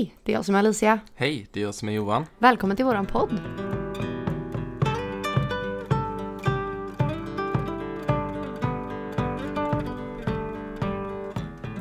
Hej, det är jag som är Alicia. Hej, det är jag som är Johan. Välkommen till våran podd.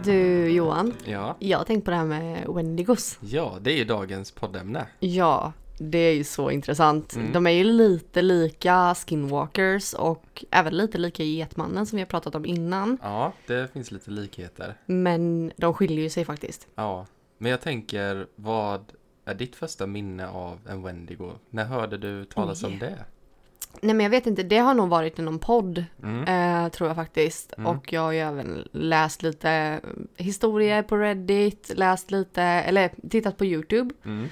Du Johan, Ja. jag har tänkt på det här med Wendigos. ja, det är ju dagens poddämne. Ja, det är ju så intressant. Mm. De är ju lite lika Skinwalkers och även lite lika Getmannen som vi har pratat om innan. Ja, det finns lite likheter. Men de skiljer ju sig faktiskt. Ja, men jag tänker, vad är ditt första minne av en Wendigo? När hörde du talas Oj. om det? Nej men jag vet inte, det har nog varit i någon podd Mm. Eh, tror jag faktiskt. Mm. Och jag har ju även läst lite historier på Reddit, läst lite, eller tittat på YouTube. Mm.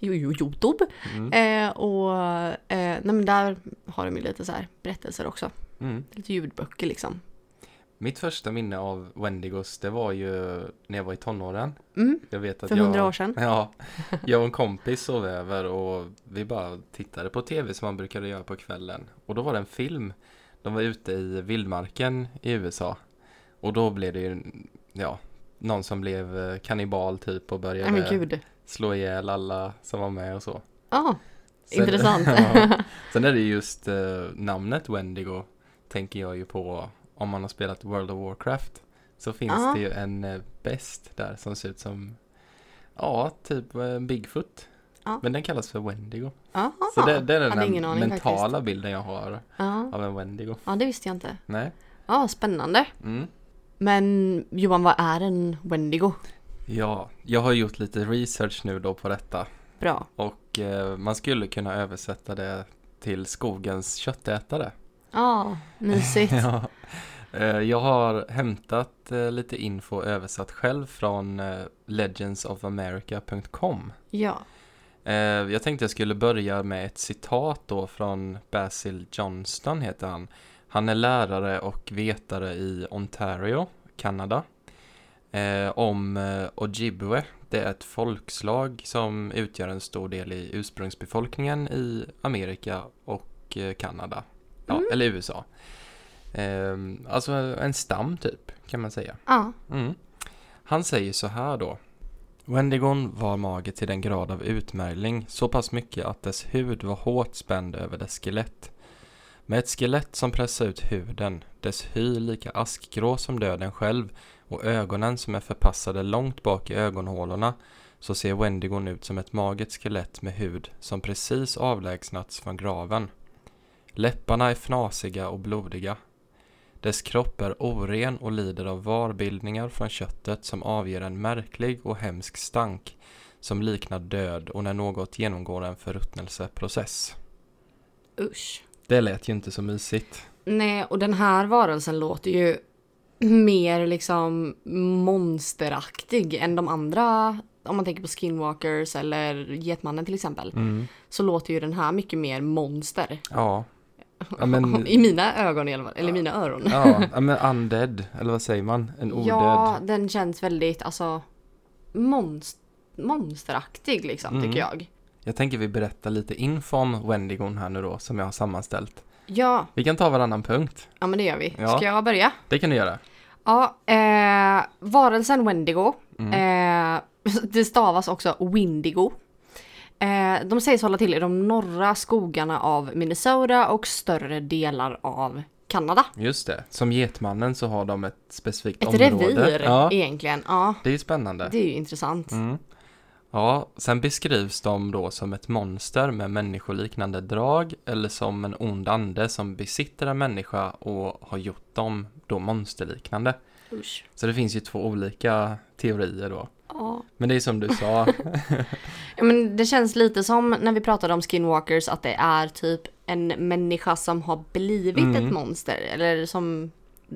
Youtube. Mm. Eh, och eh, nej, men där har de ju lite så här berättelser också. Mm. Lite ljudböcker liksom. Mitt första minne av Wendigos, det var ju när jag var i tonåren. Mm, Jag vet att för hundra år sedan. Ja, jag och en kompis sov över och vi bara tittade på tv som man brukade göra på kvällen. Och då var det en film. De var ute i vildmarken i USA. Och då blev det ju, ja, någon som blev eh, kannibal typ och började slå ihjäl alla som var med och så. Ja, Sen- intressant. ja. Sen är det just eh, namnet Wendigo tänker jag ju på om man har spelat World of Warcraft. Så finns Ja. det ju en eh, best där som ser ut som, ja, typ eh, Bigfoot. Ja. Men den kallas för Wendigo. Aha. Så det, det är den ingen aning mentala faktiskt. bilden jag har Ja. av en Wendigo. ja, det visste jag inte. Nej. Ja, spännande. Mm. Men Johan, vad är en Wendigo? Ja, jag har gjort lite research nu då på detta. Bra. Och eh, man skulle kunna översätta det till skogens köttätare. Ja, mysigt. Ja. Eh, Jag har hämtat eh, lite info översatt själv från eh, legendsofamerica.com. Ja. Jag tänkte jag skulle börja med ett citat då från Basil Johnston heter han. Han är lärare och vetare i Ontario, Kanada. Om Ojibwe. Det är ett folkslag som utgör en stor del i ursprungsbefolkningen i Amerika och Kanada. Ja, Mm. eller USA. Eh, alltså en stam typ, kan man säga. Ja. Mm. Han säger så här då. Wendigon var mager till den grad av utmärgling, så pass mycket att dess hud var hårt spänd över dess skelett. Med ett skelett som pressar ut huden, dess hy lika askgrå som döden själv och ögonen som är förpassade långt bak i ögonhålorna så ser Wendigon ut som ett magert skelett med hud som precis avlägsnats från graven. Läpparna är fnasiga och blodiga. Dess kropp är oren och lider av varbildningar från köttet som avger en märklig och hemsk stank som liknar död och när något genomgår en förruttnelseprocess. Usch. Det lät ju inte så mysigt. Nej, och den här varelsen låter ju mer liksom monsteraktig än de andra. Om man tänker på Skinwalkers eller Getmannen till exempel. Mm. Så låter ju den här mycket mer monster. Ja. Ja men, I mina ögon i alla fall. Eller i mina öron. ja, ja, men undead, eller vad säger man? En odöd. Ja, den känns väldigt alltså monst monsteraktig liksom Mm. tycker jag. Jag tänker vi berättar lite info om Wendigon här nu då, som jag har sammanställt. Ja, Vi kan ta varannan punkt. ja men det gör vi. Ja. Ska jag börja? Det kan du göra. Ja, eh, varelsen Wendigo. Mm. Eh, det stavas också Windigo. Eh, de sägs hålla till i de norra skogarna av Minnesota och större delar av Kanada. Just det. Som Getmannen så har de ett specifikt Ett område. revir Ja, egentligen. Ja, det är ju spännande. det är ju intressant. Mm. Ja, sen beskrivs de då som ett monster med människoliknande drag eller som en ond ande som besitter en människa och har gjort dem då monsterliknande. Usch. Så det finns ju två olika teorier då. Ja. Men det är som du sa, Ja, men det känns lite som när vi pratade om skinwalkers att det är typ en människa som har blivit Mm. ett monster. Eller som,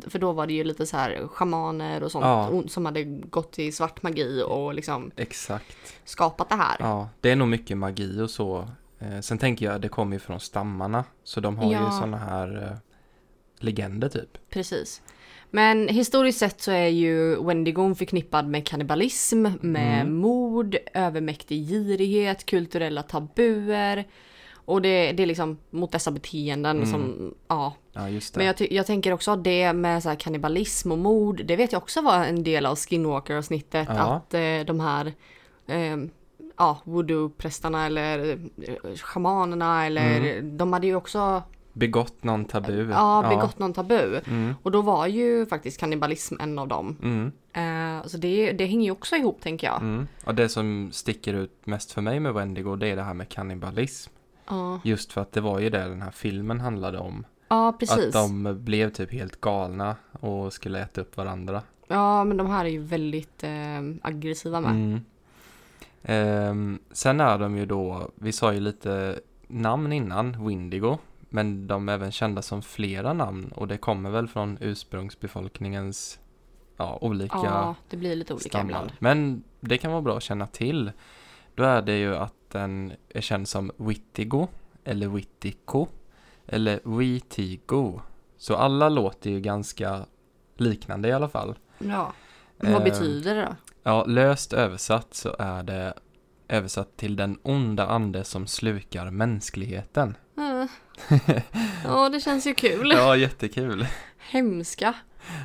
för då var det ju lite så här schamaner och sånt Ja. som hade gått i svart magi och liksom exakt. skapat det här. Ja, det är nog mycket magi och så. Eh, sen tänker jag, det kommer ju från stammarna. Så de har ju Ja. sådana här eh, legender typ. Precis. Men historiskt sett så är ju Wendigon förknippad med kannibalism, med Mm. mord, övermäktig girighet, kulturella tabuer. Och det, det är liksom mot dessa beteenden Mm. som, ja. Ja, just det. Men jag, jag tänker också att det med så här kannibalism och mord, det vet jag också var en del av Skinwalker-avsnittet. Ja. Att eh, de här eh, ja, voodoo-prästarna eller eh, shamanerna eller de hade ju också Begått någon tabu. ja, begått någon tabu. Mm, Och då var ju faktiskt kannibalism en av dem. mm, Eh, så det, det hänger ju också ihop tänker jag. mm. Och det som sticker ut mest för mig med Wendigo det är det här med kannibalism. Ja, Just för att det var ju det den här filmen handlade om. ja precis. Att de blev typ helt galna och skulle äta upp varandra. Ja, men de här är ju väldigt eh, aggressiva med. Mm. Ehm, sen är de ju då, vi sa ju lite namn innan, Windigo. Men de är även kända som flera namn och det kommer väl från ursprungsbefolkningens ja, olika Ja, det blir lite olika stammar. ibland. Men det kan vara bra att känna till. Då är det ju att den är känd som Wittigo eller Wittico eller Witigo. Så alla låter ju ganska liknande i alla fall. Ja. Men vad Ehm, betyder det då? Ja, löst översatt så är det översatt till den onda ande som slukar mänskligheten. Eh. Ja, det känns ju kul. Ja, jättekul. Hemska.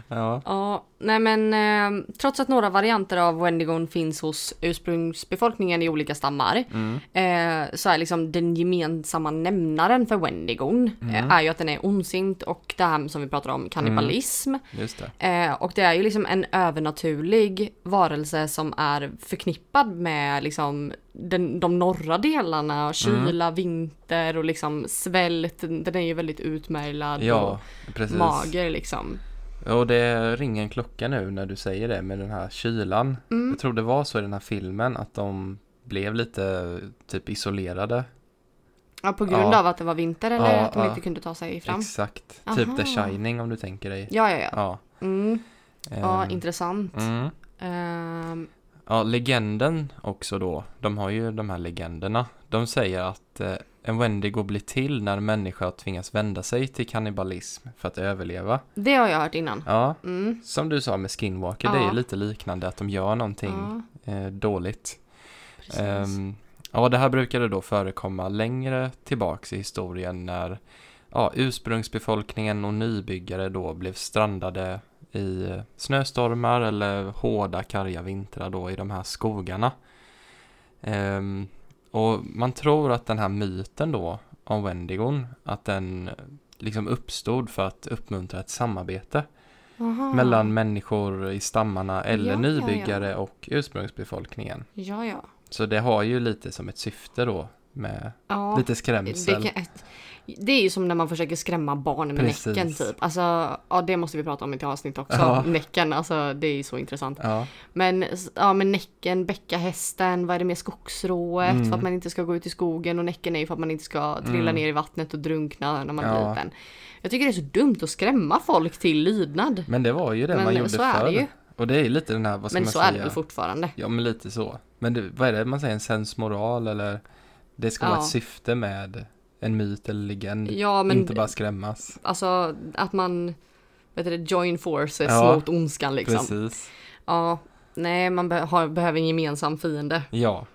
Ja, Ja, nej men eh, trots att några varianter av Wendigon finns hos ursprungsbefolkningen i olika stammar mm, eh, så är liksom den gemensamma nämnaren för Wendigon Mm. eh, är ju att den är ondsint och det här som vi pratar om kannibalism. just det. Eh, och det är ju liksom en övernaturlig varelse som är förknippad med liksom den, de norra delarna, kyla, vinter och liksom svält. Den är ju väldigt utmärglad Ja, och precis. mager liksom. Och det ringer en klocka nu när du säger det med den här kylan. Mm. Jag tror det var så i den här filmen att de blev lite typ isolerade. Ja, på grund Ja. av att det var vinter eller Ja, att de ja. inte kunde ta sig fram. Exakt. Typ The Aha. Shining om du tänker dig. Ja, ja, ja. Mm. Ja, Ehm, intressant. mm. Ehm, Ja, legenden också då. De har ju de här legenderna. De säger att eh, en Wendigo blir till när en människa tvingas vända sig till kannibalism för att överleva. det har jag hört innan. Ja, Mm. som du sa med Skinwalker, det är Ja. lite liknande att de gör någonting Ja, eh, dåligt. Ehm, ja, det här brukade då förekomma längre tillbaks i historien när ja, ursprungsbefolkningen och nybyggare då blev strandade i snöstormar eller hårda karga vintrar då i de här skogarna. Ehm, och man tror att den här myten då om Wendigon, att den liksom uppstod för att uppmuntra ett samarbete Aha. mellan människor i stammarna eller Ja, ja, nybyggare ja. och ursprungsbefolkningen. Ja, ja. Så det har ju lite som ett syfte då med ja. lite skrämsel. kan, det är ju som när man försöker skrämma barn med Precis. näcken typ. Alltså, ja det måste vi prata om i ett avsnitt också. Ja. Näcken, alltså det är ju så intressant. Ja, Men ja, med näcken, bäckahästen, vad är det med skogsrået? Mm. För att man inte ska gå ut i skogen och näcken är ju för att man inte ska trilla Mm. ner i vattnet och drunkna när man är Ja. liten. Jag tycker det är så dumt att skrämma folk till lydnad. men det var ju det man Men gjorde så är förr. Och det är lite den här, vad ska Men man så säga? är det väl fortfarande. Ja, men lite så. Men det, vad är det man säger, en sensmoral eller? Det ska vara Ja. ett syfte med en myt eller legend. Ja men Inte bara skrämmas. alltså att man vet du, det, join forces Ja. mot ondskan liksom. Precis. Ja, nej man be- har, behöver en gemensam fiende. Ja.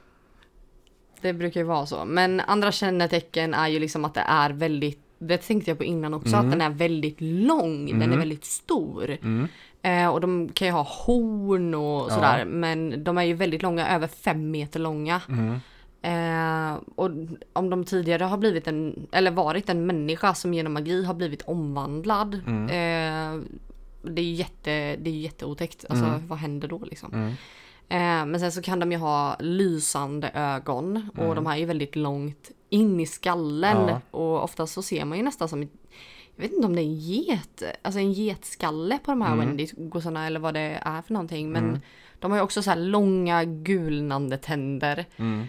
Det brukar ju vara så. Men andra kännetecken är ju liksom att det är väldigt, det tänkte jag på innan också, Mm. att den är väldigt lång, den är Mm. väldigt stor. Mm. Eh, och de kan ju ha horn och Ja. sådär, men de är ju väldigt långa, över fem meter långa. Mm. Eh, och om de tidigare har blivit en, eller varit en människa som genom magi har blivit omvandlad. Mm. Eh, det är ju jätte, det är jätteotäckt. Alltså Mm. vad händer då liksom? Mm. Eh, men sen så kan de ju ha lysande ögon och Mm. de här är ju väldigt långt in i skallen. Ja. Och oftast så ser man ju nästan som, ett- jag vet inte om det är en get, alltså en getskalle på de här Mm. Wendy's-gossarna eller vad det är för någonting. Men Mm. de har ju också så här långa gulnande tänder, Mm.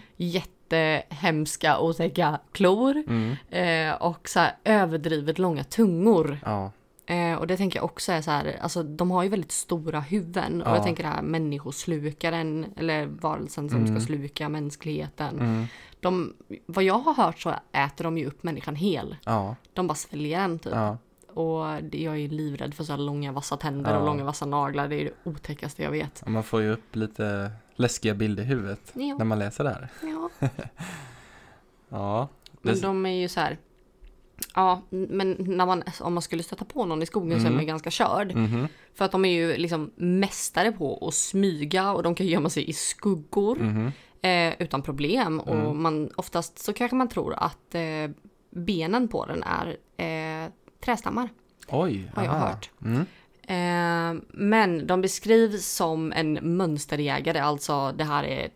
Jättehemska otäcka klor Mm. eh, och så här överdrivet långa tungor. Ja. Eh, och det tänker jag också är så här, alltså de har ju väldigt stora huvuden. Och Ja. jag tänker det här människoslukaren, eller varelsen som Mm. ska sluka mänskligheten. Mm. De, vad jag har hört så äter de ju upp människan hel. Ja. De bara sväljer den typ. Ja. Och jag är livrädd för så långa vassa tänder och långa vassa naglar. Det är det otäckaste jag vet. Och man får ju upp lite läskiga bilder i huvudet Ja, när man läser det här. ja. Ja. Men de är ju så här. Ja, men när man, om man skulle stöta på någon i skogen så är Mm. man ju ganska körd. Mhm. För att de är ju liksom mästare på att smyga och de kan gömma sig i skuggor. Mhm. eh, utan problem och Mm. man, oftast så kanske man tror att eh, benen på den är eh, trästammar. Oj, Har jag aha. hört. Eh, men de beskrivs som en mönsterjägare, alltså det här är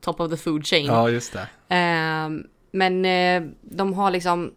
top of the food chain. Ja, just det. Eh, men eh, de har liksom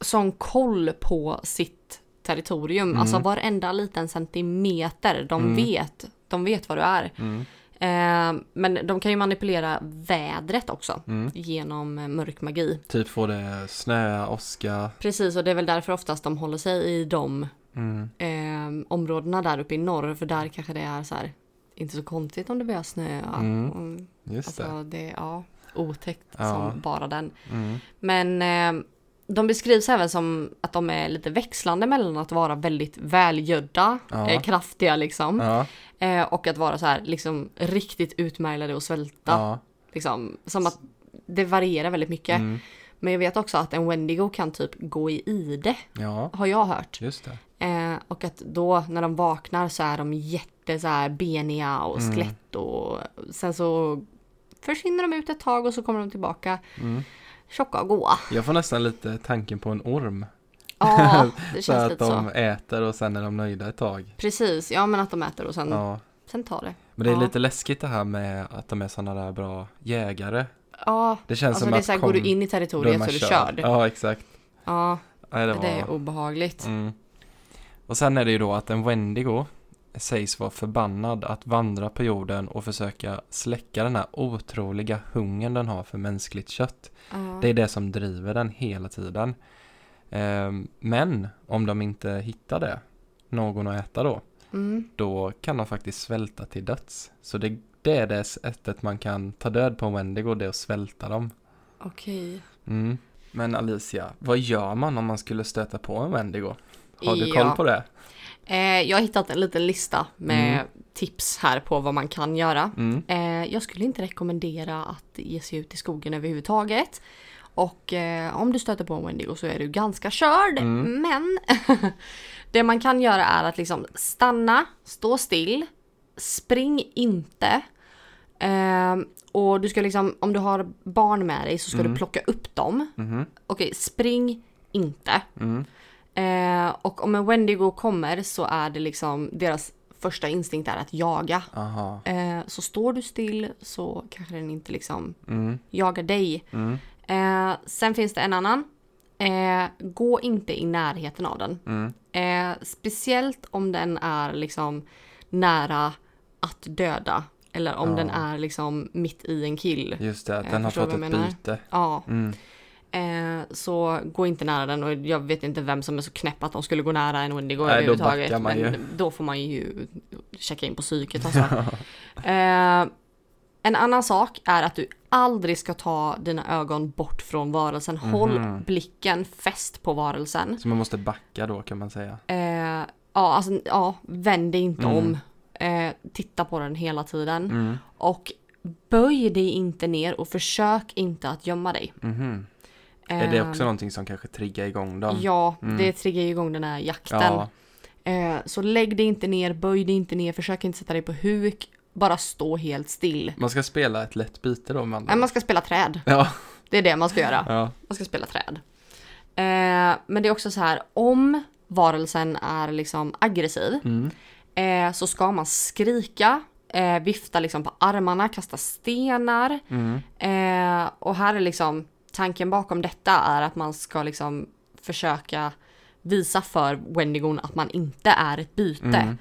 sån koll på sitt territorium, Mm. alltså varenda liten centimeter. De Mm. vet, de vet vad du är. Mm. Eh, men de kan ju manipulera vädret också Mm. genom eh, mörk magi. Typ får det snöa, åska. Precis, och det är väl därför oftast de håller sig i de Mm. eh, områdena där uppe i norr, för där kanske det är så här inte så konstigt om det börjar snöa. Mm. Just det. alltså det är ja, otäckt Ja. som bara den. Mm. Men eh, de beskrivs även som att de är lite växlande mellan att vara väldigt välgödda, Ja. eh, kraftiga liksom, Ja, eh, och att vara så här liksom riktigt utmärglade och svälta. Liksom, som att det varierar väldigt mycket. Mm. Men jag vet också att en Wendigo kan typ gå i ide, Ja, har jag hört. just det. Eh, och att då när de vaknar så är de jätte så här beniga och Mm. skelett och sen så försvinner de ut ett tag och så kommer de tillbaka Mm. tjocka och goa. Jag får nästan lite tanken på en orm. Ja, det Så känns att lite de så. äter och sen är de nöjda ett tag. Precis, ja men att de äter och sen, Ja. sen tar det. Men det är Ja. lite läskigt det här med att de är sådana där bra jägare. Ja, Det känns alltså som det är att så här, kom, går du in i territoriet så är du körd. Ja, exakt. Ja, Nej, det det, var... är obehagligt. Mm. Och sen är det ju då att en Wendigo sägs vara förbannad att vandra på jorden och försöka släcka den här otroliga hungern den har för mänskligt kött. Ja. Det är det som driver den hela tiden. Ehm, men om de inte hittar det, någon att äta då, Mm. då kan de faktiskt svälta till döds. Så det, det är det sättet man kan ta död på en Wendigo, det är att svälta dem. Okej. Mm. Men Alicia, vad gör man om man skulle stöta på en Wendigo? Har du Ja. koll på det? Eh, jag har hittat en liten lista med Mm. tips här på vad man kan göra. Mm. Eh, jag skulle inte rekommendera att ge sig ut i skogen överhuvudtaget. Och eh, om du stöter på en Wendigo så är du ganska körd. Mm. Men det man kan göra är att liksom stanna, stå still, spring inte. Eh, och du ska liksom, om du har barn med dig så ska Mm. du plocka upp dem. Mhm. Okej, spring inte. Mm. Eh, och om en Wendigo kommer så är det liksom deras första instinkt är att jaga. Eh, så står du still så kanske den inte liksom Mm. jagar dig. Mm. Eh, sen finns det en annan. Eh, gå inte i närheten av den. Mm. Eh, speciellt om den är liksom nära att döda. Eller om Ja. den är liksom mitt i en kill. Just det, att Jag den har fått ett menar. byte. Ja, Mm. eh, så gå inte nära den och jag vet inte vem som är så knäpp att de skulle gå nära en Wendigo Nej, då överhuvudtaget. man men ju. då får man ju checka in på psyket alltså. eh, en annan sak är att du aldrig ska ta dina ögon bort från varelsen. Håll Mhm. blicken fäst på varelsen. Så man måste backa då kan man säga. Eh, ja, alltså, ja, vänd dig inte Mm. om. Eh, titta på den hela tiden. Mm. Och böj dig inte ner och försök inte att gömma dig. Mhm. Är det Eh, också någonting som kanske triggar igång dem? Ja, Mm. det triggar igång den här jakten. Ja. Eh, så lägg dig inte ner, böj dig inte ner, försök inte sätta dig på huk. Bara stå helt still. Man ska spela ett lätt byte då andra Nej, man ska spela träd. Ja. Det är det man ska göra. ja. Man ska spela träd. Men det är också så här, om varelsen är liksom aggressiv Mm. Eh, så ska man skrika, eh, vifta liksom på armarna, kasta stenar. Mm. Eh, och här är liksom tanken bakom detta är att man ska liksom försöka visa för Wendigon att man inte är ett byte. Mm.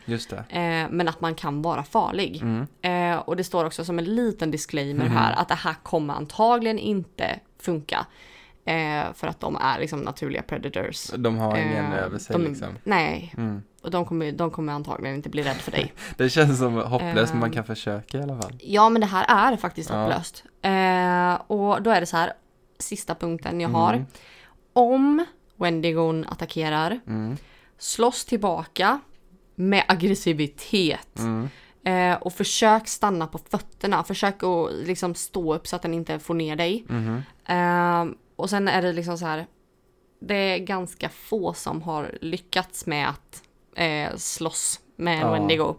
Eh, men att man kan vara farlig. Mm. Eh, och det står också som en liten disclaimer Mhm. här att det här kommer antagligen inte funka. Eh, för att de är liksom naturliga predators. De har ingen Eh, över sig de, liksom. Nej, Mm. och de kommer, de kommer antagligen inte bli rädda för dig. Det känns som hopplöst men man Ehm. kan försöka i alla fall. Ja, men det här är faktiskt Ja. hopplöst. Eh, och då är det så här, sista punkten jag har. Mm. Om Wendigon attackerar, Mm. slåss tillbaka med aggressivitet. Mm. Eh, och försök stanna på fötterna. Försök att liksom stå upp så att den inte får ner dig. Mhm. Eh, och sen är det liksom så här. Det är ganska få som har lyckats med att eh, slåss med en Ja. Wendigo.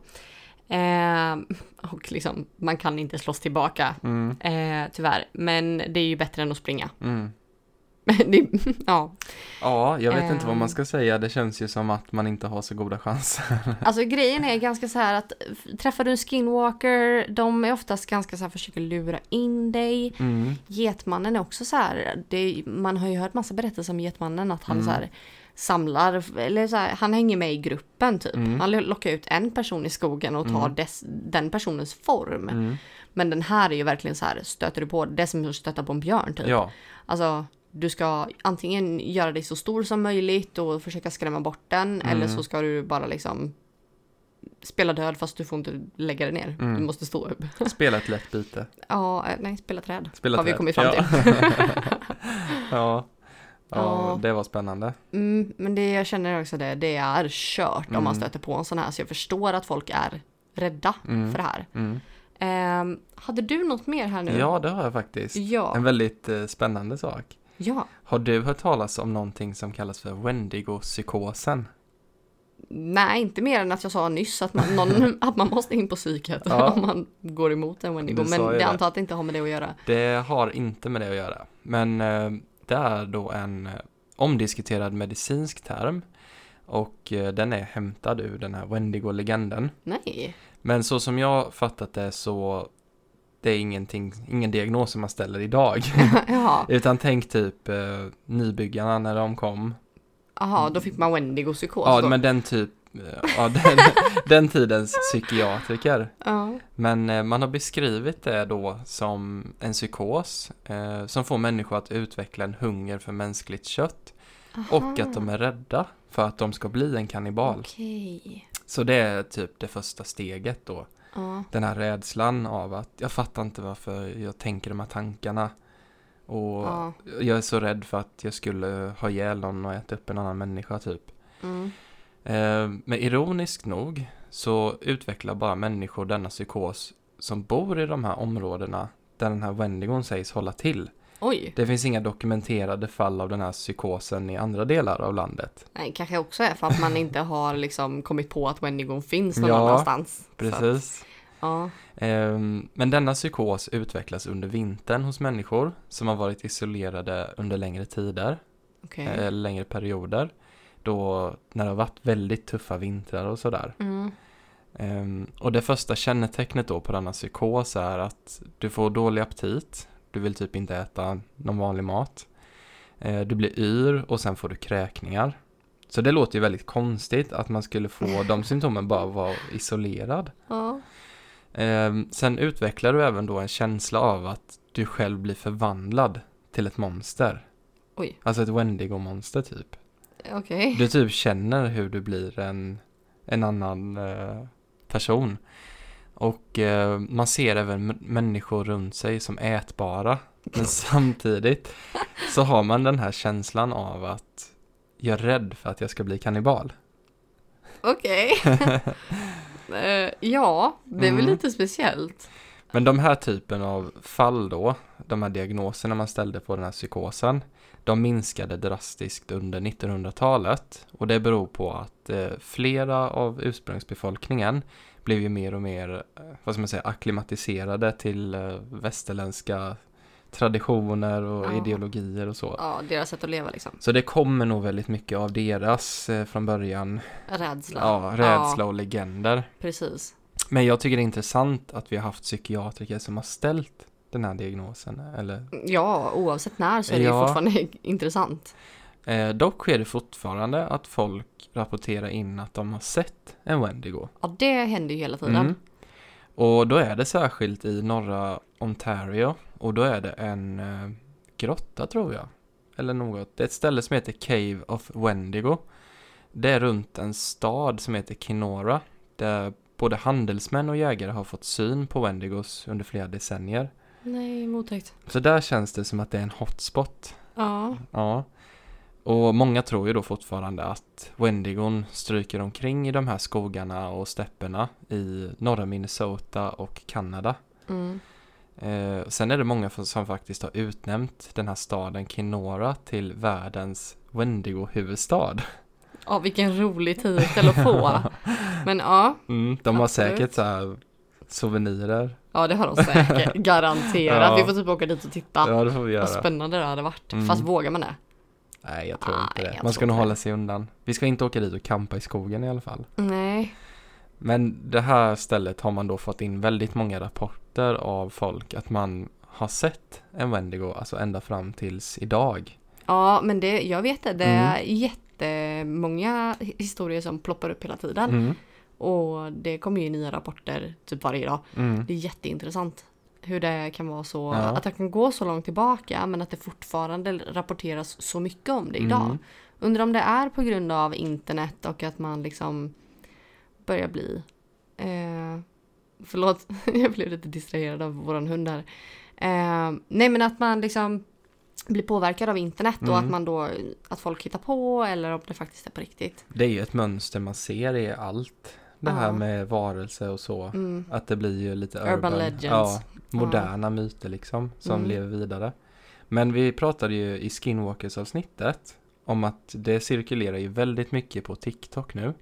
Eh, och liksom, man kan inte slåss tillbaka, Mm. eh, tyvärr. Men det är ju bättre än att springa. Mm. Det, ja, Ja, jag vet inte vad Ehm. man ska säga. Det känns ju som att man inte har så goda chanser. alltså grejen är ganska så här att träffar du en skinwalker, de är oftast ganska så här försöker lura in dig. Mm. Getmannen är också så här, det, man har ju hört massa berättelser om Getmannen att han Mm. så här samlar, eller så här, han hänger med i gruppen typ. Mm. Han lockar ut en person i skogen och tar Mm. dess, den personens form. Mm. Men den här är ju verkligen så här, stöter du på, det är som att stöta på en björn typ. Ja, Alltså, du ska antingen göra dig så stor som möjligt och försöka skrämma bort den, Mm. eller så ska du bara liksom spela död fast du får inte lägga dig ner. Mm. Du måste stå upp. spela ett lätt byte. Ja, eh, nej, spela träd. Spela har vi träd. kommit fram till. ja. Ja, Ja. det var spännande. Mm, men det jag känner också det, det är kört om man Mm. stöter på en sån här. Så jag förstår att folk är rädda Mm. för det här. Ehm, hade du något mer här nu? Ja, det har jag faktiskt. Ja. En väldigt eh, spännande sak. Ja. Har du hört talas om någonting som kallas för Wendigo-psykosen? Nej, inte mer än att jag sa nyss att man, någon, att man måste in på psyket Ja. om man går emot en Wendigo. Men det det. antar att det inte har med det att göra. Det har inte med det att göra. Men eh, det är då en eh, omdiskuterad medicinsk term. Och eh, den är hämtad ur den här Wendigo-legenden. Nej. Men så som jag fattat det så det är ingenting, ingen diagnos som man ställer idag. Jaha, Utan tänk typ eh, nybyggarna när de kom. Aha, då fick man Wendigo-psykos Ja, då. men den typ, eh, ja, den, den tidens psykiatriker. Ja. Men eh, man har beskrivit det då som en psykos eh, som får människor att utveckla en hunger för mänskligt kött och att de är rädda för att de ska bli en kannibal. Okej. Så det är typ det första steget då. Ja. Den här rädslan av att jag fattar inte varför jag tänker de här tankarna. Och Ja. jag är så rädd för att jag skulle ha ihjäl någon och äta upp en annan människa typ. Mm. Eh, men ironiskt nog så utvecklar bara människor denna psykos som bor i de här områdena där den här Wendigon sägs hålla till. Oj. Det finns inga dokumenterade fall av den här psykosen i andra delar av landet. Nej, kanske också är för att man inte har liksom kommit på att Wendigon finns någon Ja, annanstans. Så att, Precis. ja. Ehm, Men denna psykos utvecklas under vintern hos människor som har varit isolerade under längre tider, Okej. eller längre perioder. Då när det har varit väldigt tuffa vintrar och sådär. Mm. Ehm, och det första kännetecknet då på denna psykos är att du får dålig aptit, du vill typ inte äta någon vanlig mat. Eh, du blir yr och sen får du kräkningar. Så det låter ju väldigt konstigt att man skulle få de symptomen bara vara isolerad. Ja. Ehm, sen utvecklar du även då en känsla av att du själv blir förvandlad till ett monster. Oj. Alltså ett Wendigo-monster typ. Okej. Du typ känner hur du blir en, en annan eh, person. Och eh, man ser även människor runt sig som ätbara. Men samtidigt så har man den här känslan av att jag är rädd för att jag ska bli kannibal. Okej. Eh, ja, det är väl Mm. lite speciellt. Men de här typen av fall då, de här diagnoserna man ställde på den här psykosen, de minskade drastiskt under 1900-talet. Och det beror på att eh, flera av ursprungsbefolkningen blev ju mer och mer, eh, vad ska man säga, akklimatiserade till eh, västerländska traditioner och Ja. ideologier och så. Ja, deras sätt att leva liksom. Så det kommer nog väldigt mycket av deras eh, från början, Rädsla. ja, rädsla och legender. Precis. Men jag tycker det är intressant att vi har haft psykiatriker som har ställt den här diagnosen. Eller, Ja, oavsett när så är det Ja. ju fortfarande intressant. Eh, dock sker det fortfarande att folk rapporterar in att de har sett en Wendigo. Ja, det händer ju hela tiden. Mm. Och då är det särskilt i norra Ontario. Och då är det en eh, grotta tror jag. Eller något. Det är ett ställe som heter Cave of Wendigo. Det är runt en stad som heter Kenora. Där både handelsmän och jägare har fått syn på Wendigos under flera decennier. Nej, mottäckt. Så där känns det som att det är en hotspot. Ja. Ja. Och många tror ju då fortfarande att Wendigon stryker omkring i de här skogarna och stäpperna i norra Minnesota och Kanada. Mm. Eh, sen är det många som faktiskt har utnämnt den här staden Kenora till världens Wendigo-huvudstad. Ja, vilken rolig titel att få. Men ja, Mm, de har Absolut. säkert så här souvenirer. ja det har de säkert. Garanterat. Ja. Vi får typ åka dit och titta. Ja, det får vi Vad göra. spännande det hade varit. Mm. Fast vågar man det? Nej, jag tror Nej, inte det. Man ska nog hålla sig undan. Vi ska inte åka dit och campa i skogen i alla fall. Nej. Men det här stället har man då fått in väldigt många rapporter av folk att man har sett en Wendigo, alltså ända fram tills idag. Ja, men det, jag vet det. Det Mm. är jättemånga historier som ploppar upp hela tiden. Mm. Och det kommer ju nya rapporter typ varje dag. Mm. Det är jätteintressant. Hur det kan vara så, Ja. att det kan gå så långt tillbaka men att det fortfarande rapporteras så mycket om det idag. Mm. Undrar om det är på grund av internet och att man liksom börjar bli... Eh, förlåt, jag blev lite distraherad av våran hund här. Eh, nej men att man liksom blir påverkad av internet och Mm. att man då, att folk hittar på eller om det faktiskt är på riktigt. Det är ju ett mönster man ser i allt. Det här med varelse och så. Mm. Att det blir ju lite Urban urban, legends. Ja, moderna myter liksom som Mm. lever vidare. Men vi pratade ju i Skinwalkers avsnittet om att det cirkulerar ju väldigt mycket på TikTok nu.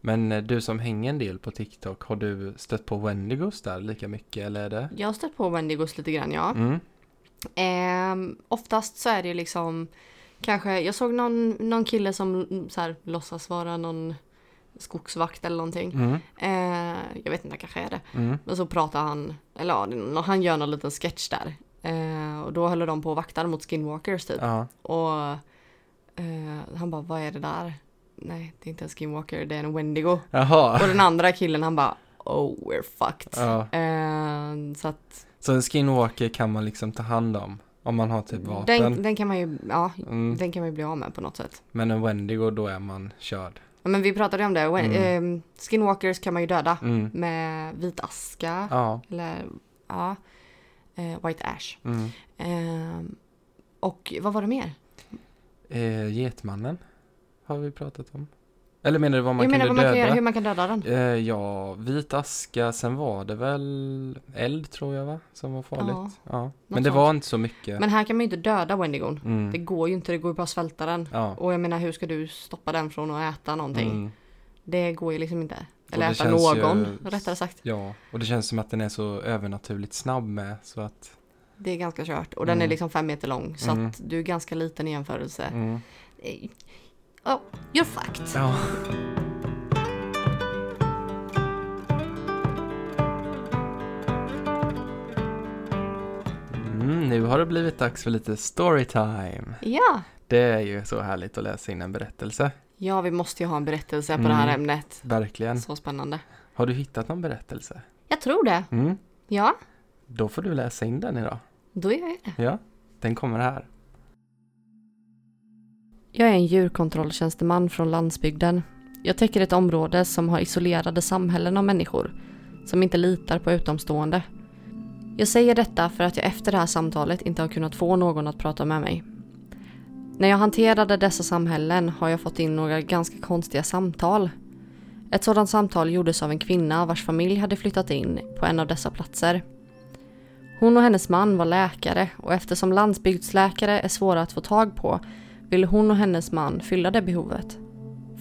Men eh, du som hänger en del på TikTok, har du stött på Wendigos där lika mycket eller är det? Jag har stött på Wendigos lite grann ja. Mm. Ehm, oftast så är det liksom kanske, jag såg någon, någon kille som mm, så här, låtsas vara någon skogsvakt eller någonting. Mm. Eh, jag vet inte, kanske är det. Mm. Men så pratar han, eller ja, han gör någon liten sketch där. Eh, och då håller de på och vaktar mot skinwalkers typ. Ja. Och eh, han bara, vad är det där? Nej, det är inte en skinwalker, det är en wendigo. Jaha. Och den andra killen han bara, oh we're fucked. Eh, så att Så en skinwalker kan man liksom ta hand om? Om man har typ vapen? den, den kan man ju, ja, Mm. den kan man ju bli av med på något sätt. Men en Wendigo, då är man körd. Ja, Men vi pratade om det, Mm. eh, skinwalkers kan man ju döda Mm. med vit aska. Ja. Eller ja, eh, white ash. Mm. Ehm, och vad var det mer? Eh, Getmannen har vi pratat om. Eller menar du vad man jag menar vad man kan göra, hur man kan döda den. Eh, ja, vit aska, sen var det väl eld tror jag va? Som var farligt. Ja. Men det sånt. var inte så mycket. Men här kan man ju inte döda Wendigon. Det mm. går ju inte, det går ju bara att svälta den. Ja. Och jag menar hur ska du stoppa den från att äta någonting? Mm. Det går ju liksom inte. Eller det äta någon, ju- rättare sagt. ja, och det känns som att den är så övernaturligt snabb med så att Det är ganska kört. Och den Mm. är liksom fem meter lång. Så Mm. att du är ganska liten i jämförelse. mm. Oh, you're fucked. Ja. Mm, nu har det blivit dags för lite storytime. Ja. Det är ju så härligt att läsa in en berättelse. Ja, vi måste ju ha en berättelse på Mm. det här ämnet. Verkligen. Så spännande. Har du hittat någon berättelse? Jag tror det. Mm. Ja, Då får du läsa in den idag. då gör jag det. Ja, den kommer här. Jag är en djurkontrolltjänsteman från landsbygden. Jag täcker ett område som har isolerade samhällen av människor som inte litar på utomstående. Jag säger detta för att jag efter det här samtalet inte har kunnat få någon att prata med mig. När jag hanterade dessa samhällen har jag fått in några ganska konstiga samtal. Ett sådant samtal gjordes av en kvinna vars familj hade flyttat in på en av dessa platser. Hon och hennes man var läkare och eftersom landsbygdsläkare är svåra att få tag på ville hon och hennes man fylla det behovet.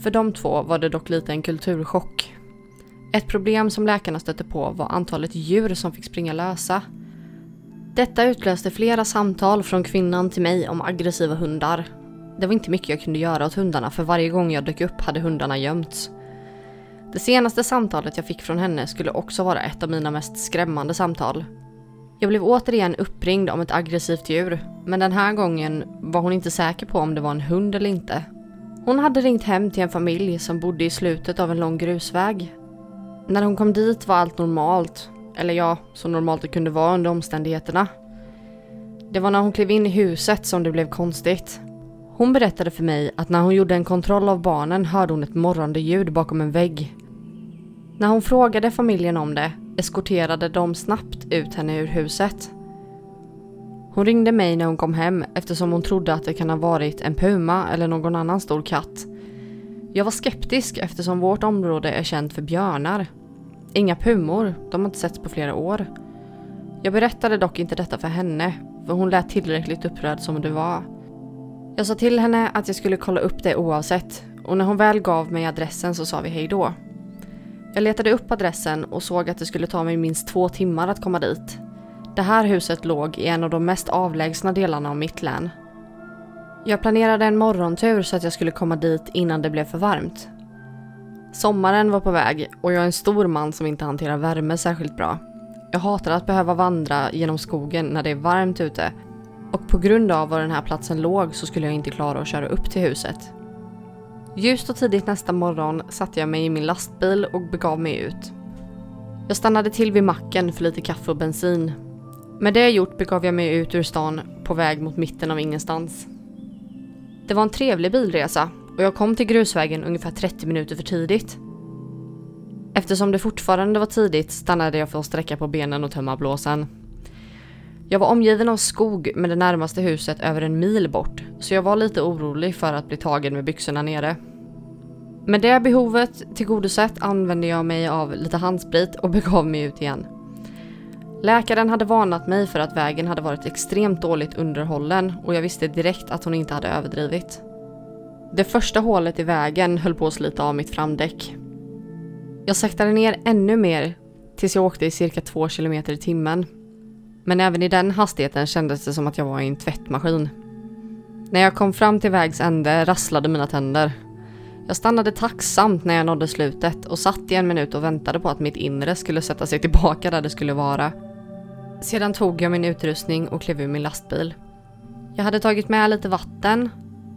För de två var det dock lite en kulturchock. Ett problem som läkarna stötte på var antalet djur som fick springa lösa. Detta utlöste flera samtal från kvinnan till mig om aggressiva hundar. Det var inte mycket jag kunde göra åt hundarna för varje gång jag dök upp hade hundarna gömts. Det senaste samtalet jag fick från henne skulle också vara ett av mina mest skrämmande samtal. Jag blev återigen uppringd om ett aggressivt djur, men den här gången var hon inte säker på om det var en hund eller inte. Hon hade ringt hem till en familj som bodde i slutet av en lång grusväg. När hon kom dit var allt normalt, eller ja, så normalt det kunde vara under omständigheterna. Det var när hon klev in i huset som det blev konstigt. Hon berättade för mig att när hon gjorde en kontroll av barnen hörde hon ett morrande ljud bakom en vägg. När hon frågade familjen om det eskorterade de snabbt ut henne ur huset. Hon ringde mig när hon kom hem eftersom hon trodde att det kan ha varit en puma eller någon annan stor katt. Jag var skeptisk eftersom vårt område är känt för björnar. Inga pumor, de har inte setts på flera år. Jag berättade dock inte detta för henne, för hon lät tillräckligt upprörd som det var. Jag sa till henne att jag skulle kolla upp det oavsett och när hon väl gav mig adressen så sa vi hejdå. Jag letade upp adressen och såg att det skulle ta mig minst två timmar att komma dit. Det här huset låg i en av de mest avlägsna delarna av mitt län. Jag planerade en morgontur så att jag skulle komma dit innan det blev för varmt. Sommaren var på väg och jag är en stor man som inte hanterar värme särskilt bra. Jag hatar att behöva vandra genom skogen när det är varmt ute och på grund av var den här platsen låg så skulle jag inte klara att köra upp till huset. Ljust och tidigt nästa morgon satte jag mig i min lastbil och begav mig ut. Jag stannade till vid macken för lite kaffe och bensin. Med det gjort begav jag mig ut ur stan på väg mot mitten av ingenstans. Det var en trevlig bilresa och jag kom till grusvägen ungefär 30 minuter för tidigt. Eftersom det fortfarande var tidigt stannade jag för att sträcka på benen och tömma blåsen. Jag var omgiven av skog med det närmaste huset över en mil bort, så jag var lite orolig för att bli tagen med byxorna nere. Med det behovet tillgodosett använde jag mig av lite handsprit och begav mig ut igen. Läkaren hade varnat mig för att vägen hade varit extremt dåligt underhållen och jag visste direkt att hon inte hade överdrivit. Det första hålet i vägen höll på att slita av mitt framdäck. Jag saktade ner ännu mer tills jag åkte i cirka två kilometer i timmen men även i den hastigheten kändes det som att jag var i en tvättmaskin. När jag kom fram till vägs ände rasslade mina tänder. Jag stannade tacksamt när jag nådde slutet och satt i en minut och väntade på att mitt inre skulle sätta sig tillbaka där det skulle vara. Sedan tog jag min utrustning och klev ur min lastbil. Jag hade tagit med lite vatten,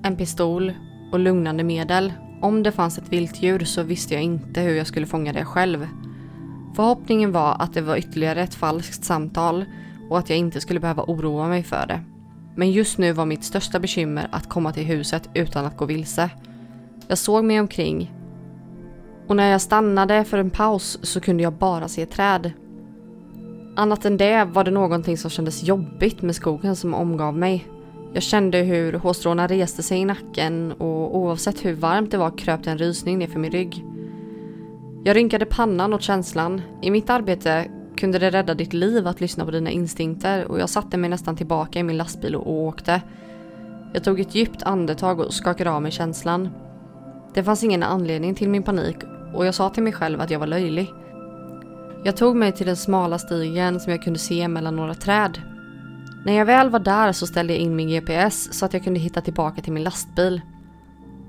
en pistol och lugnande medel. Om det fanns ett viltdjur så visste jag inte hur jag skulle fånga det själv. Förhoppningen var att det var ytterligare ett falskt samtal och att jag inte skulle behöva oroa mig för det. Men just nu var mitt största bekymmer att komma till huset utan att gå vilse. Jag såg mig omkring och när jag stannade för en paus så kunde jag bara se träd. Annat än det var det någonting som kändes jobbigt med skogen som omgav mig. Jag kände hur hårstråna reste sig i nacken och oavsett hur varmt det var kröp det en rysning ner för min rygg. Jag rynkade pannan åt känslan. I mitt arbete kunde det rädda ditt liv att lyssna på dina instinkter och jag satte mig nästan tillbaka i min lastbil och åkte. Jag tog ett djupt andetag och skakade av mig känslan. Det fanns ingen anledning till min panik och jag sa till mig själv att jag var löjlig. Jag tog mig till den smala stigen som jag kunde se mellan några träd. När jag väl var där så ställde jag in min GPS så att jag kunde hitta tillbaka till min lastbil.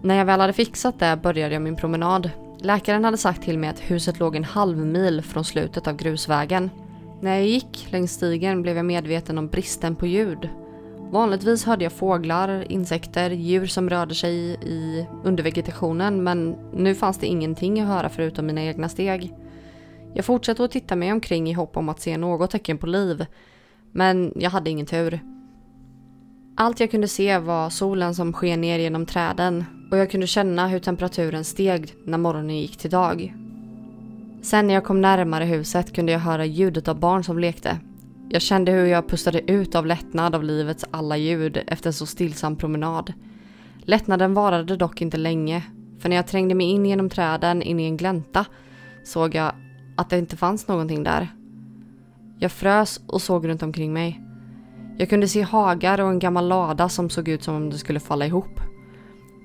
När jag väl hade fixat det började jag min promenad. Läkaren hade sagt till mig att huset låg en halv mil från slutet av grusvägen. När jag gick längs stigen blev jag medveten om bristen på ljud. Vanligtvis hörde jag fåglar, insekter, djur som rörde sig i undervegetationen men nu fanns det ingenting att höra förutom mina egna steg. Jag fortsatte att titta mig omkring i hopp om att se något tecken på liv, men jag hade ingen tur. Allt jag kunde se var solen som sken ner genom träden och jag kunde känna hur temperaturen steg när morgonen gick till dag. Sen när jag kom närmare huset kunde jag höra ljudet av barn som lekte. Jag kände hur jag pustade ut av lättnad av livets alla ljud efter en så stillsam promenad. Lättnaden varade dock inte länge, för när jag trängde mig in genom träden in i en glänta såg jag att det inte fanns någonting där. Jag frös och såg runt omkring mig. Jag kunde se hagar och en gammal lada som såg ut som om det skulle falla ihop.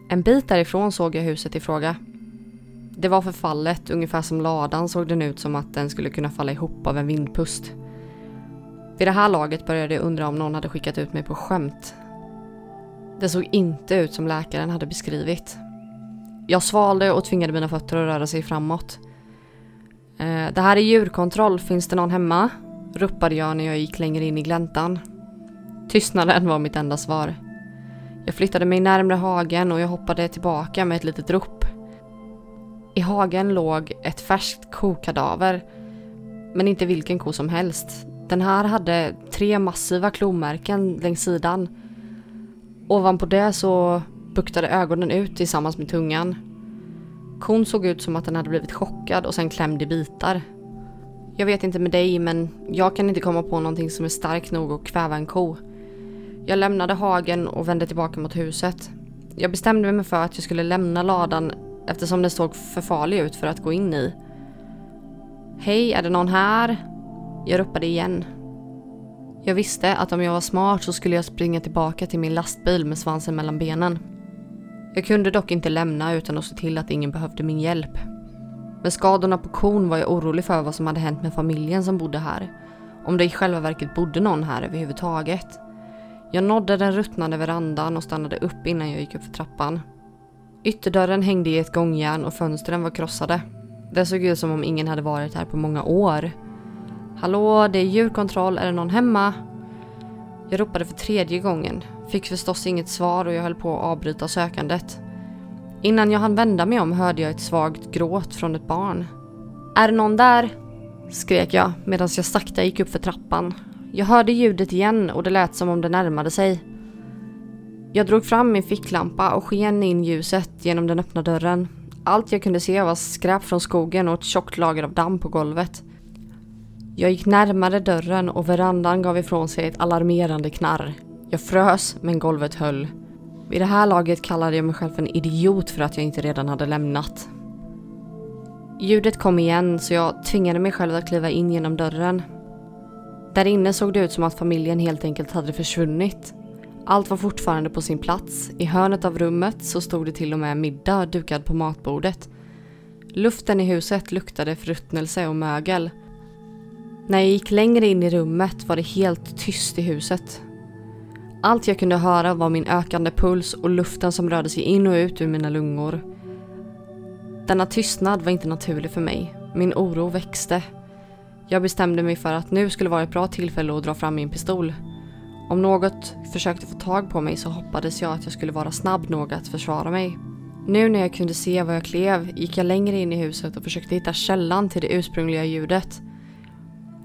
En bit därifrån såg jag huset i fråga. Det var förfallet, ungefär som ladan såg den ut som att den skulle kunna falla ihop av en vindpust. Vid det här laget började jag undra om någon hade skickat ut mig på skämt. Det såg inte ut som läkaren hade beskrivit. Jag svalde och tvingade mina fötter att röra sig framåt. Eh, det här är djurkontroll, finns det någon hemma? ropade jag när jag gick längre in i gläntan. Tystnaden var mitt enda svar. Jag flyttade mig närmre hagen och jag hoppade tillbaka med ett litet rop. I hagen låg ett färskt kokadaver. Men inte vilken ko som helst. Den här hade tre massiva klomärken längs sidan. Ovanpå det så buktade ögonen ut tillsammans med tungan. Kon såg ut som att den hade blivit chockad och sen klämd i bitar. Jag vet inte med dig men jag kan inte komma på någonting som är starkt nog att kväva en ko. Jag lämnade hagen och vände tillbaka mot huset. Jag bestämde mig för att jag skulle lämna ladan eftersom den såg för farlig ut för att gå in i. Hej, är det någon här? Jag ropade igen. Jag visste att om jag var smart så skulle jag springa tillbaka till min lastbil med svansen mellan benen. Jag kunde dock inte lämna utan att se till att ingen behövde min hjälp. Med skadorna på kon var jag orolig för vad som hade hänt med familjen som bodde här. Om det i själva verket bodde någon här överhuvudtaget. Jag nådde den ruttnande verandan och stannade upp innan jag gick upp för trappan. Ytterdörren hängde i ett gångjärn och fönstren var krossade. Det såg ut som om ingen hade varit här på många år. Hallå, det är djurkontroll, är det någon hemma? Jag ropade för tredje gången, fick förstås inget svar och jag höll på att avbryta sökandet. Innan jag hann vända mig om hörde jag ett svagt gråt från ett barn. Är det någon där? skrek jag medan jag sakta gick upp för trappan. Jag hörde ljudet igen och det lät som om det närmade sig. Jag drog fram min ficklampa och sken in ljuset genom den öppna dörren. Allt jag kunde se var skräp från skogen och ett tjockt lager av damm på golvet. Jag gick närmare dörren och verandan gav ifrån sig ett alarmerande knarr. Jag frös, men golvet höll. Vid det här laget kallade jag mig själv en idiot för att jag inte redan hade lämnat. Ljudet kom igen så jag tvingade mig själv att kliva in genom dörren. Där inne såg det ut som att familjen helt enkelt hade försvunnit. Allt var fortfarande på sin plats. I hörnet av rummet så stod det till och med middag dukad på matbordet. Luften i huset luktade förruttnelse och mögel. När jag gick längre in i rummet var det helt tyst i huset. Allt jag kunde höra var min ökande puls och luften som rörde sig in och ut ur mina lungor. Denna tystnad var inte naturlig för mig. Min oro växte. Jag bestämde mig för att nu skulle vara ett bra tillfälle att dra fram min pistol. Om något försökte få tag på mig så hoppades jag att jag skulle vara snabb nog att försvara mig. Nu när jag kunde se var jag klev gick jag längre in i huset och försökte hitta källan till det ursprungliga ljudet.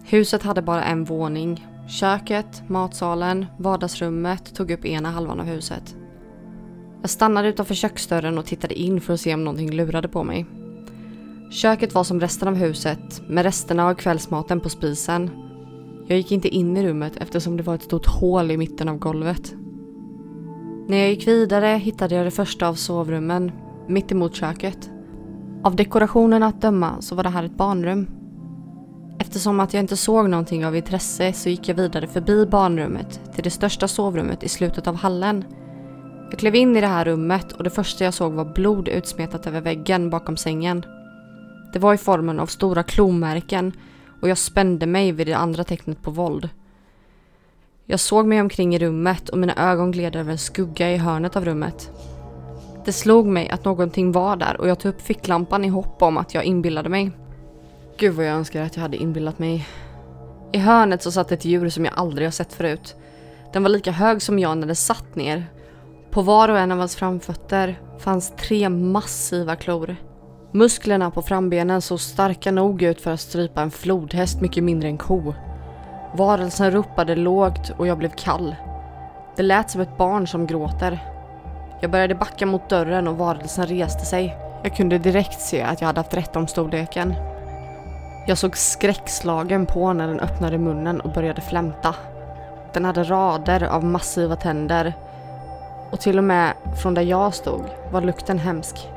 Huset hade bara en våning. Köket, matsalen, vardagsrummet tog upp ena halvan av huset. Jag stannade utanför köksdörren och tittade in för att se om någonting lurade på mig. Köket var som resten av huset, med resterna av kvällsmaten på spisen. Jag gick inte in i rummet eftersom det var ett stort hål i mitten av golvet. När jag gick vidare hittade jag det första av sovrummen, mitt emot köket. Av dekorationen att döma så var det här ett barnrum. Eftersom att jag inte såg någonting av intresse så gick jag vidare förbi barnrummet till det största sovrummet i slutet av hallen. Jag klev in i det här rummet och det första jag såg var blod utsmetat över väggen bakom sängen. Det var i formen av stora klomärken och jag spände mig vid det andra tecknet på våld. Jag såg mig omkring i rummet och mina ögon gled över en skugga i hörnet av rummet. Det slog mig att någonting var där och jag tog upp ficklampan i hopp om att jag inbillade mig. Gud vad jag önskar att jag hade inbillat mig. I hörnet så satt ett djur som jag aldrig har sett förut. Den var lika hög som jag när den satt ner. På var och en av hans framfötter fanns tre massiva klor. Musklerna på frambenen såg starka nog ut för att strypa en flodhäst mycket mindre än ko. Varelsen ropade lågt och jag blev kall. Det lät som ett barn som gråter. Jag började backa mot dörren och varelsen reste sig. Jag kunde direkt se att jag hade haft rätt om storleken. Jag såg skräckslagen på när den öppnade munnen och började flämta. Den hade rader av massiva tänder och till och med från där jag stod var lukten hemsk.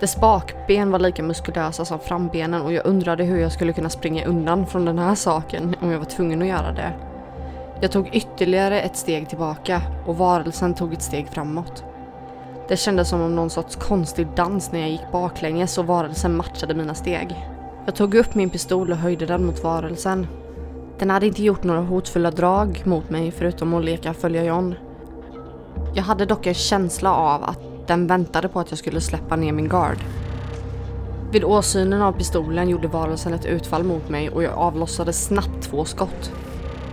Dess bakben var lika muskulösa som frambenen och jag undrade hur jag skulle kunna springa undan från den här saken om jag var tvungen att göra det. Jag tog ytterligare ett steg tillbaka och varelsen tog ett steg framåt. Det kändes som om någon sorts konstig dans när jag gick baklänges och varelsen matchade mina steg. Jag tog upp min pistol och höjde den mot varelsen. Den hade inte gjort några hotfulla drag mot mig förutom att leka följa John. Jag hade dock en känsla av att den väntade på att jag skulle släppa ner min gard. Vid åsynen av pistolen gjorde varelsen ett utfall mot mig och jag avlossade snabbt två skott.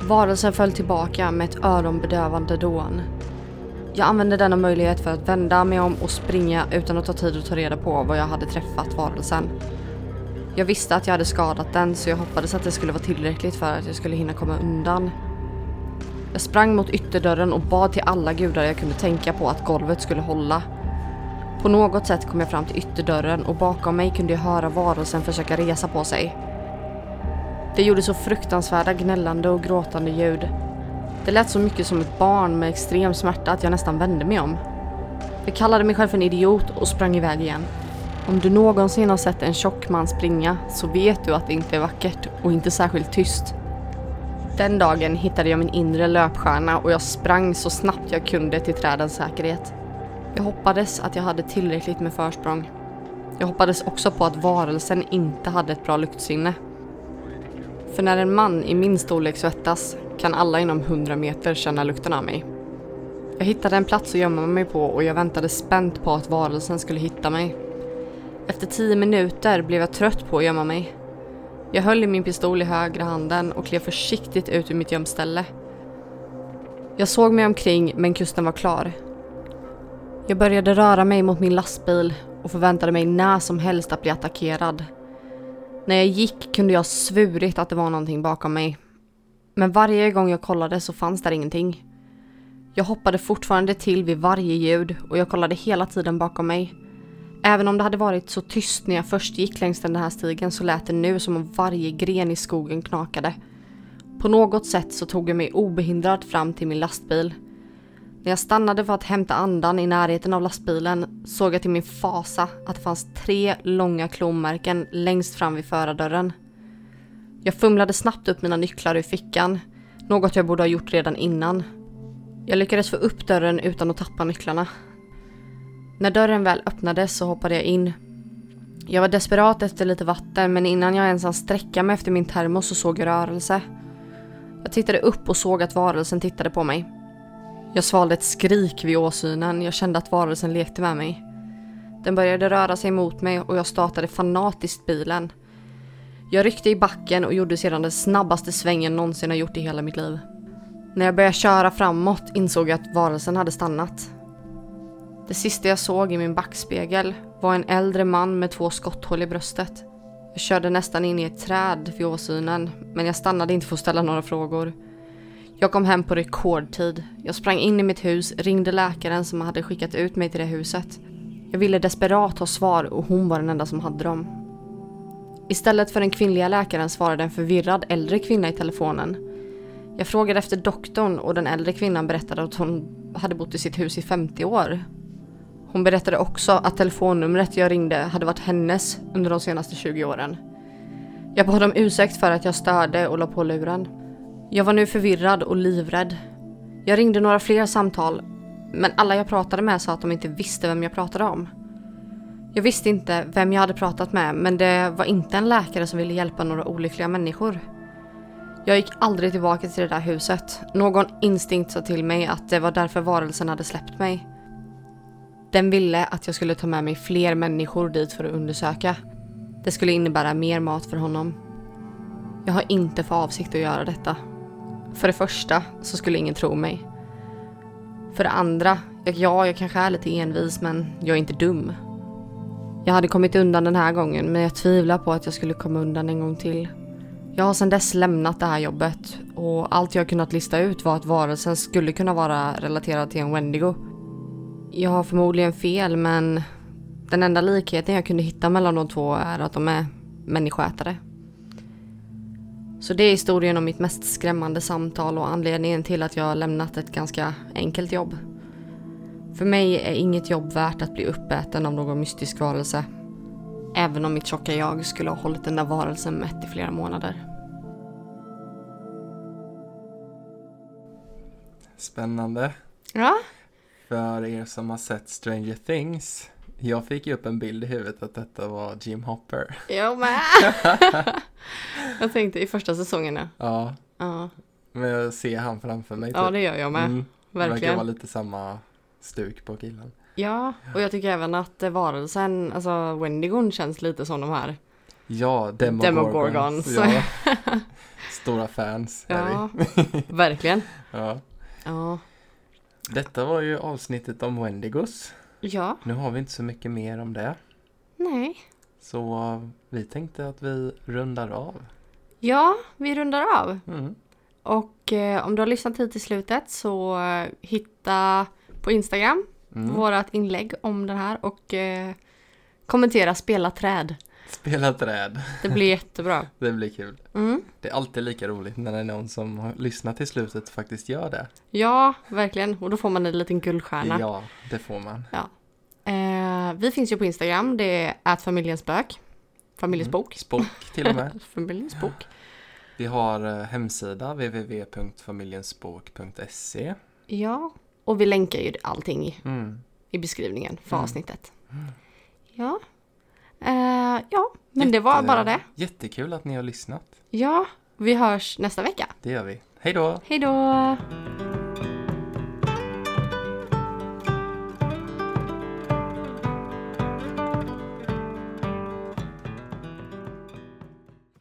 Varelsen föll tillbaka med ett öronbedövande dån. Jag använde denna möjlighet för att vända mig om och springa utan att ta tid att ta reda på var jag hade träffat varelsen. Jag visste att jag hade skadat den så jag hoppades att det skulle vara tillräckligt för att jag skulle hinna komma undan. Jag sprang mot ytterdörren och bad till alla gudar jag kunde tänka på att golvet skulle hålla. På något sätt kom jag fram till ytterdörren och bakom mig kunde jag höra varelsen försöka resa på sig. Det gjorde så fruktansvärda gnällande och gråtande ljud. Det lät så mycket som ett barn med extrem smärta att jag nästan vände mig om. Jag kallade mig själv för en idiot och sprang iväg igen. Om du någonsin har sett en tjock man springa så vet du att det inte är vackert och inte särskilt tyst. Den dagen hittade jag min inre löpstjärna och jag sprang så snabbt jag kunde till trädens säkerhet. Jag hoppades att jag hade tillräckligt med försprång. Jag hoppades också på att varelsen inte hade ett bra luktsinne. För när en man i min storlek svettas kan alla inom 100 meter känna lukten av mig. Jag hittade en plats att gömma mig på och jag väntade spänt på att varelsen skulle hitta mig. Efter tio minuter blev jag trött på att gömma mig. Jag höll i min pistol i högra handen och klev försiktigt ut ur mitt gömställe. Jag såg mig omkring men kusten var klar. Jag började röra mig mot min lastbil och förväntade mig när som helst att bli attackerad. När jag gick kunde jag svurit att det var någonting bakom mig. Men varje gång jag kollade så fanns där ingenting. Jag hoppade fortfarande till vid varje ljud och jag kollade hela tiden bakom mig. Även om det hade varit så tyst när jag först gick längs den här stigen så lät det nu som om varje gren i skogen knakade. På något sätt så tog jag mig obehindrat fram till min lastbil. När jag stannade för att hämta andan i närheten av lastbilen såg jag till min fasa att det fanns tre långa klomärken längst fram vid förardörren. Jag fumlade snabbt upp mina nycklar ur fickan, något jag borde ha gjort redan innan. Jag lyckades få upp dörren utan att tappa nycklarna. När dörren väl öppnades så hoppade jag in. Jag var desperat efter lite vatten men innan jag ens hann sträcka mig efter min termos så såg jag rörelse. Jag tittade upp och såg att varelsen tittade på mig. Jag svalde ett skrik vid åsynen, jag kände att varelsen lekte med mig. Den började röra sig mot mig och jag startade fanatiskt bilen. Jag ryckte i backen och gjorde sedan den snabbaste svängen någonsin har gjort i hela mitt liv. När jag började köra framåt insåg jag att varelsen hade stannat. Det sista jag såg i min backspegel var en äldre man med två skotthål i bröstet. Jag körde nästan in i ett träd vid åsynen, men jag stannade inte för att ställa några frågor. Jag kom hem på rekordtid. Jag sprang in i mitt hus, ringde läkaren som hade skickat ut mig till det huset. Jag ville desperat ha svar och hon var den enda som hade dem. Istället för den kvinnliga läkaren svarade en förvirrad äldre kvinna i telefonen. Jag frågade efter doktorn och den äldre kvinnan berättade att hon hade bott i sitt hus i 50 år. Hon berättade också att telefonnumret jag ringde hade varit hennes under de senaste 20 åren. Jag bad om ursäkt för att jag störde och la på luren. Jag var nu förvirrad och livrädd. Jag ringde några fler samtal, men alla jag pratade med sa att de inte visste vem jag pratade om. Jag visste inte vem jag hade pratat med, men det var inte en läkare som ville hjälpa några olyckliga människor. Jag gick aldrig tillbaka till det där huset. Någon instinkt sa till mig att det var därför varelsen hade släppt mig. Den ville att jag skulle ta med mig fler människor dit för att undersöka. Det skulle innebära mer mat för honom. Jag har inte för avsikt att göra detta. För det första så skulle ingen tro mig. För det andra, ja, jag kanske är lite envis men jag är inte dum. Jag hade kommit undan den här gången men jag tvivlar på att jag skulle komma undan en gång till. Jag har sedan dess lämnat det här jobbet och allt jag kunnat lista ut var att varelsen skulle kunna vara relaterad till en Wendigo. Jag har förmodligen fel men den enda likheten jag kunde hitta mellan de två är att de är människoätare. Så det är historien om mitt mest skrämmande samtal och anledningen till att jag lämnat ett ganska enkelt jobb. För mig är inget jobb värt att bli uppäten av någon mystisk varelse. Även om mitt tjocka jag skulle ha hållit den där varelsen mätt i flera månader. Spännande. Ja, För er som har sett Stranger Things. Jag fick ju upp en bild i huvudet att detta var Jim Hopper. jag med. jag tänkte i första säsongen ja. Ja, Ja, men jag ser han framför mig. ja typ. det gör jag med. Mm, det verkar Verkligen. vara lite samma stuk på killen. Ja, och jag tycker även att varelsen, alltså Wendigon känns lite som de här. Ja, Demogorgons. Demogorgons. Ja. Stora fans är Ja, vi. verkligen. Ja. Ja. Detta var ju avsnittet om Wendigos. Ja, Nu har vi inte så mycket mer om det. nej. Så vi tänkte att vi rundar av. Ja, vi rundar av. Mm. Och eh, om du har lyssnat hit till slutet så eh, hitta på Instagram Mm. vårat inlägg om den här och eh, kommentera spela träd. Spela träd. Det blir jättebra. Det blir kul. Mm. Det är alltid lika roligt när det är någon som har lyssnat till slutet faktiskt gör det. Ja, verkligen. Och då får man en liten guldstjärna. Ja, det får man. Eh, vi finns ju på Instagram. Det är familjens bök. Familjens Mm. bok. Spok till och med. Familjens bok. Vi har eh, hemsida www.familjensspok.se Ja, och vi länkar ju allting mm. i beskrivningen för Mm. avsnittet. Ja. Eh, ja, men det var Jätte- bara det. Jättekul att ni har lyssnat. Ja, vi hörs nästa vecka. Det gör vi. Hej då! Hej då!